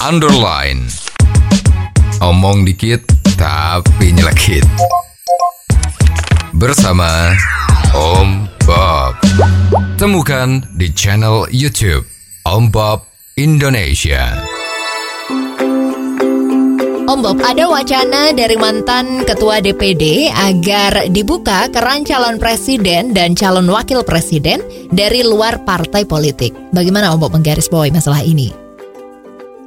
underline. Omong dikit tapi nyelekit. Bersama Om Bob. Temukan di channel YouTube Om Bob Indonesia. Om Bob, ada wacana dari mantan ketua DPD agar dibuka keran calon presiden dan calon wakil presiden dari luar partai politik. Bagaimana Om Bob menggarisbawahi masalah ini?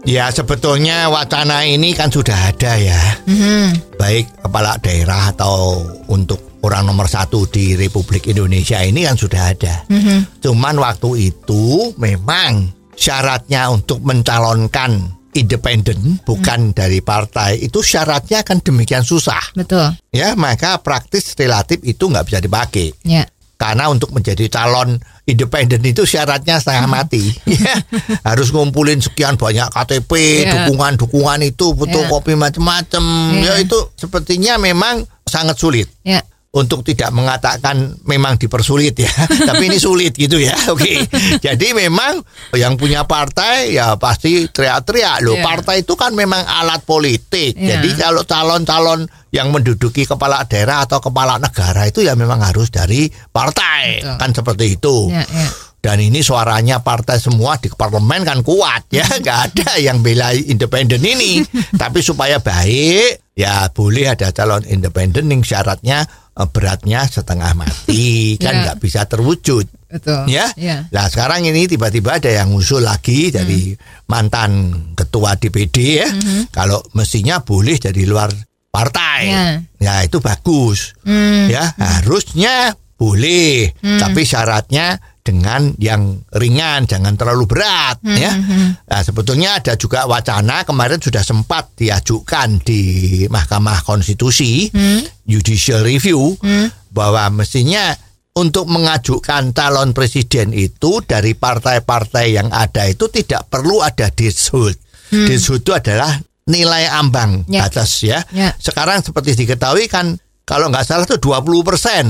Ya sebetulnya wacana ini kan sudah ada ya. Mhm. Baik kepala daerah atau untuk orang nomor satu di Republik Indonesia ini kan sudah ada. Mhm. Cuman waktu itu memang syaratnya untuk mencalonkan independen bukan dari partai itu syaratnya kan demikian susah. Betul. Ya maka praktis relatif itu nggak bisa dipakai. Ya. Karena untuk menjadi calon independen itu syaratnya setengah Hmm. mati. Ya, harus ngumpulin sekian banyak KTP, Iya. dukungan-dukungan itu, fotokopi macam-macam. Iya. Ya itu sepertinya memang sangat sulit Ya. Untuk tidak mengatakan memang dipersulit ya, tapi ini sulit gitu ya. Oke. Jadi memang yang punya partai ya pasti teriak-teriak loh. Iya. Partai itu kan memang alat politik. Iya. Jadi kalau calon-calon yang menduduki kepala daerah atau kepala negara itu ya memang harus dari partai. Betul. Kan seperti itu. Ya, ya. Dan ini suaranya partai semua di parlemen kan kuat ya, nggak ada yang bela independen ini. Tapi supaya baik, ya boleh ada calon independen yang syaratnya beratnya setengah mati, kan Ya. nggak bisa terwujud. Betul. Ya, Ya. nah sekarang ini tiba-tiba ada yang ngusul lagi dari mantan ketua DPD ya, kalau mestinya boleh dari luar partai, Ya. ya itu bagus Hmm. ya harusnya boleh tapi syaratnya dengan yang ringan jangan terlalu berat ya nah sebetulnya ada juga wacana kemarin sudah sempat diajukan di Mahkamah Konstitusi judicial review bahwa mestinya untuk mengajukan calon presiden itu dari partai-partai yang ada itu tidak perlu ada threshold. Threshold itu adalah nilai ambang Ya. batas ya. Ya. Sekarang seperti diketahui kan kalau nggak salah itu 20 persen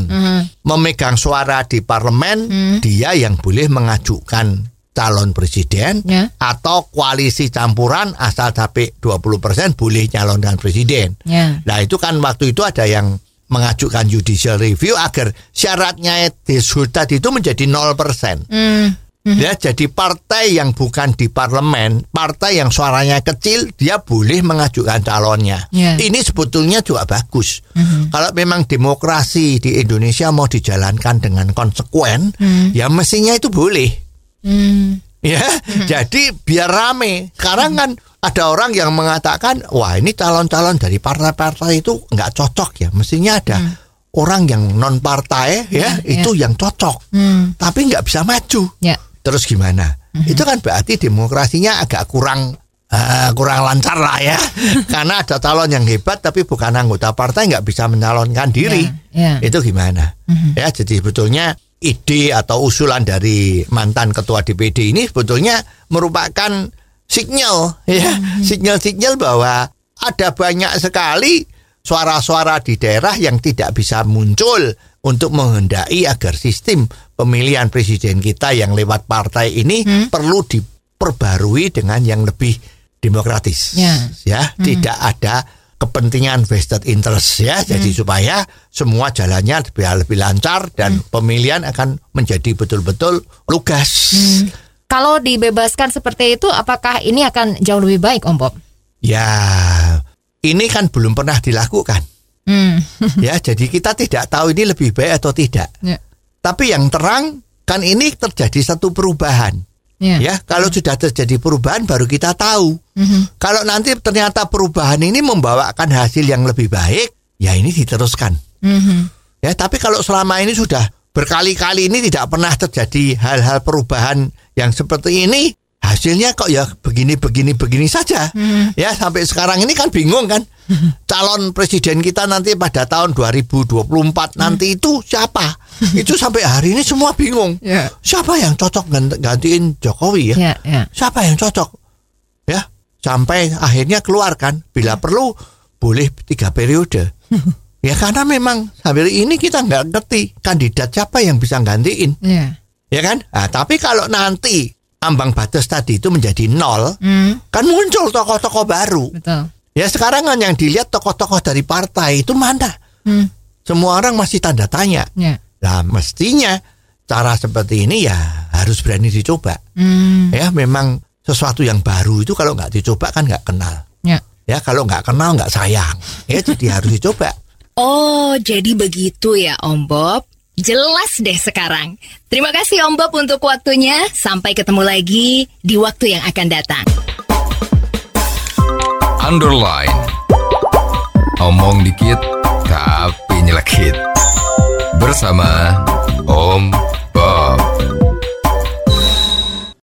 memegang suara di parlemen dia yang boleh mengajukan calon presiden Ya. atau koalisi campuran asal sampai 20 persen boleh calonkan presiden. Ya. Nah itu kan waktu itu ada yang mengajukan judicial review agar syaratnya tadi itu menjadi 0 persen. Hmm. Ya, jadi partai yang bukan di parlemen, partai yang suaranya kecil, dia boleh mengajukan calonnya. Ya. Ini sebetulnya juga bagus. Kalau memang demokrasi di Indonesia mau dijalankan dengan konsekuen, ya mestinya itu boleh. Hmm. Ya, jadi biar rame. Sekarang kan ada orang yang mengatakan, wah ini calon-calon dari partai-partai itu nggak cocok ya. Mestinya ada orang yang non partai ya, Ya, itu yang cocok, Hmm. tapi nggak bisa maju. Ya. Terus gimana? Itu kan berarti demokrasinya agak kurang ah, kurang lancar lah ya. Karena ada calon yang hebat tapi bukan anggota partai nggak bisa mencalonkan diri. Ya, ya. Itu gimana? Ya, jadi sebetulnya ide atau usulan dari mantan ketua DPD ini sebetulnya merupakan sinyal ya, sinyal-sinyal bahwa ada banyak sekali suara-suara di daerah yang tidak bisa muncul untuk menghendaki agar sistem pemilihan presiden kita yang lewat partai ini perlu diperbarui dengan yang lebih demokratis. Ya. Ya, tidak ada kepentingan vested interest ya. Jadi supaya semua jalannya lebih lebih lancar dan pemilihan akan menjadi betul-betul lugas. Kalau dibebaskan seperti itu, apakah ini akan jauh lebih baik, Om Bob? Ya, ini kan belum pernah dilakukan. Hmm. ya, jadi kita tidak tahu ini lebih baik atau tidak. Ya. Tapi yang terang kan ini terjadi satu perubahan. Ya. Ya, kalau sudah terjadi perubahan baru kita tahu. Mhm. Kalau nanti ternyata perubahan ini membawakan hasil yang lebih baik, ya ini diteruskan. Mhm. Ya, tapi kalau selama ini sudah berkali-kali ini tidak pernah terjadi hal-hal perubahan yang seperti ini, hasilnya kok ya begini begini begini saja. Ya, sampai sekarang ini kan bingung kan. Calon presiden kita nanti pada tahun 2024 nanti itu siapa? itu sampai hari ini semua bingung. Ya. Siapa yang cocok gant- gantiin Jokowi ya? Ya, ya. Siapa yang cocok? Ya, sampai akhirnya keluar kan. Bila perlu boleh tiga periode. ya karena memang sambil ini kita nggak ngerti kandidat siapa yang bisa gantiin. Ya. Ya kan? Nah, tapi kalau nanti ambang batas tadi itu menjadi nol, Hmm, kan muncul tokoh-tokoh baru. betul. Ya sekarang kan yang dilihat tokoh-tokoh dari partai itu mana? Hmm, Semua orang masih tanda tanya. ya. Nah mestinya cara seperti ini ya harus berani dicoba. Hmm, Ya memang sesuatu yang baru itu kalau nggak dicoba kan nggak kenal. ya. Ya kalau nggak kenal nggak sayang. Ya jadi harus dicoba. Oh, jadi begitu ya Om Bob. Jelas deh sekarang. Terima kasih Om Bob untuk waktunya. Sampai ketemu lagi di waktu yang akan datang. Underline. Omong dikit tapi nyelekit. Bersama Om Bob.